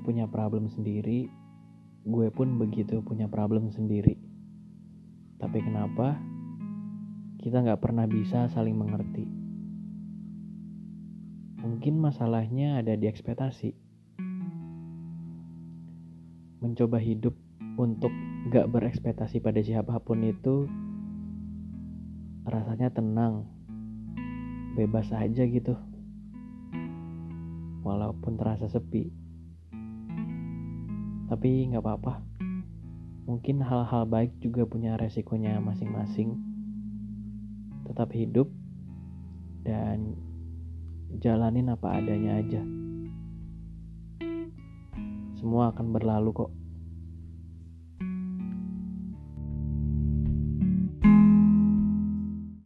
punya problem sendiri, gue pun begitu punya problem sendiri. Tapi kenapa kita nggak pernah bisa saling mengerti? Mungkin masalahnya ada di ekspektasi. Mencoba hidup untuk gak berekspektasi pada siapa pun itu rasanya tenang, bebas aja gitu. Walaupun terasa sepi. Tapi nggak apa-apa. Mungkin hal-hal baik juga punya resikonya masing-masing. Tetap hidup dan jalanin apa adanya aja. Semua akan berlalu kok.